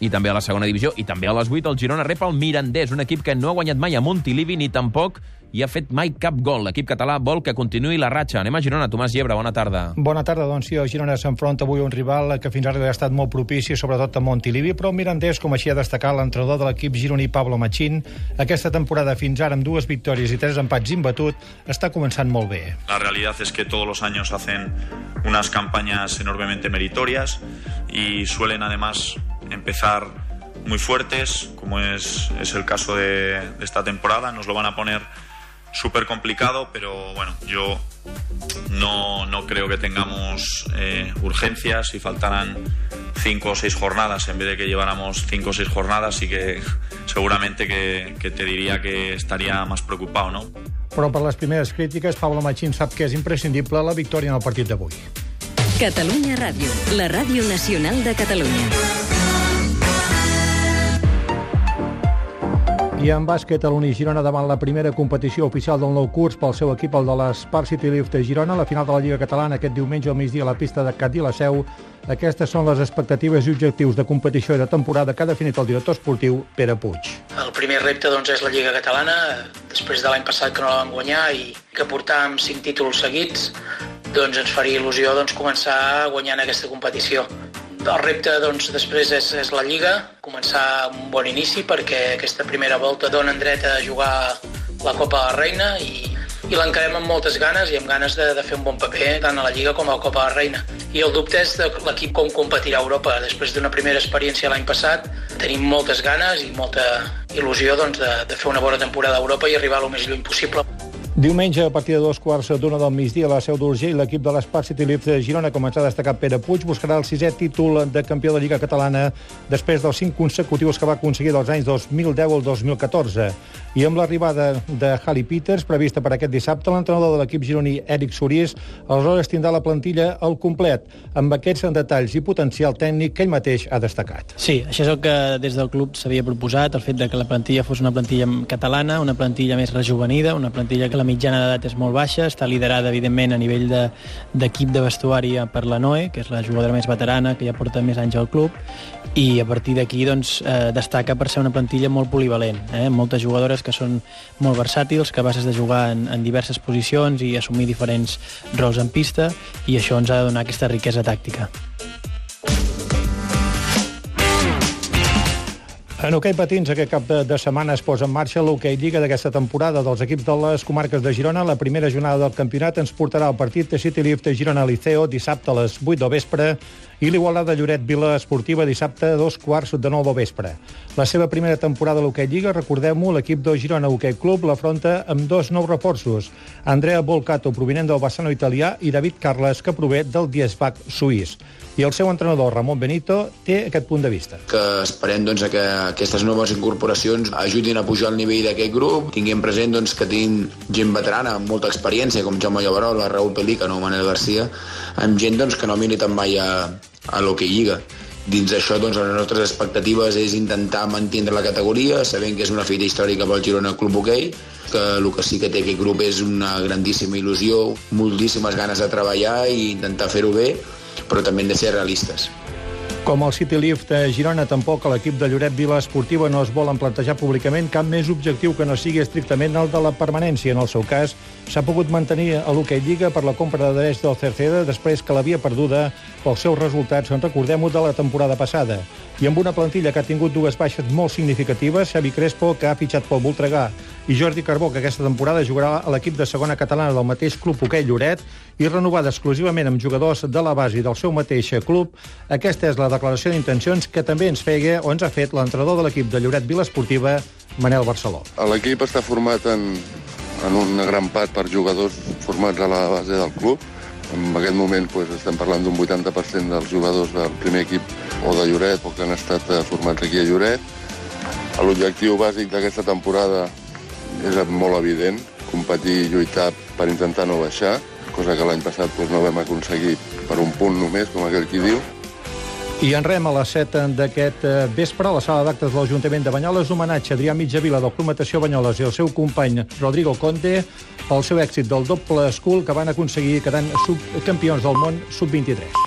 i també a la segona divisió, i també a les 8 el Girona rep el Mirandés, un equip que no ha guanyat mai a Montilivi ni tampoc hi ha fet mai cap gol. L'equip català vol que continuï la ratxa. Anem a Girona. Tomàs Llebre, bona tarda. Bona tarda, doncs sí, el Girona s'enfronta avui a un rival que fins ara ha estat molt propici, sobretot a Montilivi, però el Mirandés, com així ha destacat l'entrenador de l'equip gironí Pablo Machín, aquesta temporada fins ara amb dues victòries i tres empats imbatut, està començant molt bé. La realidad es que todos los años hacen unas campañas enormemente meritorias y suelen además empezar muy fuertes, como es, es el caso de, de esta temporada. Nos lo van a poner súper complicado, pero bueno, yo no, no creo que tengamos eh, urgencias. Si faltaran cinco o seis jornadas en vez de que lleváramos cinco o seis jornadas, sí que seguramente que, que te diría que estaría más preocupado, ¿no? Però per les primeres crítiques, Pablo Machín sap que és imprescindible la victòria en el partit d'avui. Catalunya Ràdio, la ràdio nacional de Catalunya. I en bàsquet, a l'Uni Girona davant la primera competició oficial del nou curs pel seu equip, el de l'Spark City Lift de Girona, la final de la Lliga Catalana aquest diumenge al migdia a la pista de Catí la Seu. Aquestes són les expectatives i objectius de competició i de temporada que ha definit el director esportiu Pere Puig. El primer repte doncs, és la Lliga Catalana, després de l'any passat que no la vam guanyar i que portàvem cinc títols seguits, doncs ens faria il·lusió doncs, començar guanyant aquesta competició. El repte doncs, després és, és la Lliga, començar un bon inici perquè aquesta primera volta dona dret a jugar la Copa de la Reina i, i l'encarem amb moltes ganes i amb ganes de, de fer un bon paper tant a la Lliga com a la Copa de la Reina. I el dubte és de l'equip com competirà a Europa. Després d'una primera experiència l'any passat, tenim moltes ganes i molta il·lusió doncs, de, de fer una bona temporada a Europa i arribar el més lluny possible. Diumenge, a partir de dos quarts d'una del migdia, a la Seu d'Urgell, l'equip de l'Spark City Lift de Girona, com ens ha destacat Pere Puig, buscarà el sisè títol de campió de Lliga Catalana després dels cinc consecutius que va aconseguir dels anys 2010 al 2014. I amb l'arribada de Halley Peters, prevista per aquest dissabte, l'entrenador de l'equip gironí, Eric Sorís, aleshores tindrà la plantilla al complet, amb aquests detalls i potencial tècnic que ell mateix ha destacat. Sí, això és el que des del club s'havia proposat, el fet de que la plantilla fos una plantilla catalana, una plantilla més rejuvenida, una plantilla que la mitjana d'edat és molt baixa, està liderada, evidentment, a nivell d'equip de, de vestuari per la Noe, que és la jugadora més veterana, que ja porta més anys al club, i a partir d'aquí doncs, eh, destaca per ser una plantilla molt polivalent, eh? moltes jugadores que són molt versàtils, capaces de jugar en, en diverses posicions i assumir diferents rols en pista, i això ens ha de donar aquesta riquesa tàctica. En hoquei patins, aquest cap de, de setmana es posa en marxa l'hoquei Lliga d'aquesta temporada dels equips de les comarques de Girona. La primera jornada del campionat ens portarà al partit de City Lift Girona Liceo dissabte a les 8 del vespre i l'Igualada Lloret Vila Esportiva dissabte a dos quarts de nou del vespre. La seva primera temporada a l'hoquei Lliga, recordem-ho, l'equip de Girona Hoquei Club l'afronta amb dos nous reforços. Andrea Volcato, provinent del Bassano italià, i David Carles, que prové del Diesbach suís. I el seu entrenador, Ramon Benito, té aquest punt de vista. Que esperem doncs, que aquestes noves incorporacions ajudin a pujar el nivell d'aquest grup, tinguem present doncs, que tenim gent veterana amb molta experiència, com Jaume Llaverola, Raúl Pelícano o Manel Garcia, amb gent doncs, que no ha militat mai a, a l'Hockey Lliga. Dins d'això, doncs, les nostres expectatives és intentar mantenir la categoria, sabent que és una fita històrica pel Girona Club Hockey, que el que sí que té aquest grup és una grandíssima il·lusió, moltíssimes ganes de treballar i intentar fer-ho bé, però també hem de ser realistes. Com el City Lift de Girona, tampoc a l'equip de Lloret Vila Esportiva no es volen plantejar públicament cap més objectiu que no sigui estrictament el de la permanència. En el seu cas, s'ha pogut mantenir a l'Hockey Lliga per la compra de drets del Cerceda després que l'havia perduda pels seus resultats, en recordem-ho, de la temporada passada. I amb una plantilla que ha tingut dues baixes molt significatives, Xavi Crespo, que ha fitxat pel Voltregà, i Jordi Carbó, que aquesta temporada jugarà a l'equip de segona catalana del mateix club Hoquei Lloret i renovada exclusivament amb jugadors de la base del seu mateix club. Aquesta és la declaració d'intencions que també ens feia o ens ha fet l'entrenador de l'equip de Lloret Vila Esportiva, Manel Barceló. L'equip està format en, en una gran part per jugadors formats a la base del club. En aquest moment pues, estem parlant d'un 80% dels jugadors del primer equip o de Lloret o que han estat eh, formats aquí a Lloret. L'objectiu bàsic d'aquesta temporada és molt evident, competir i lluitar per intentar no baixar, cosa que l'any passat doncs, no vam aconseguir per un punt només, com aquell qui diu. I en rem a les 7 d'aquest eh, vespre a la sala d'actes de l'Ajuntament de Banyoles homenatge a Adrià Mitjavila del Club Natació Banyoles i el seu company Rodrigo Conte pel seu èxit del doble school que van aconseguir quedant subcampions del món sub-23.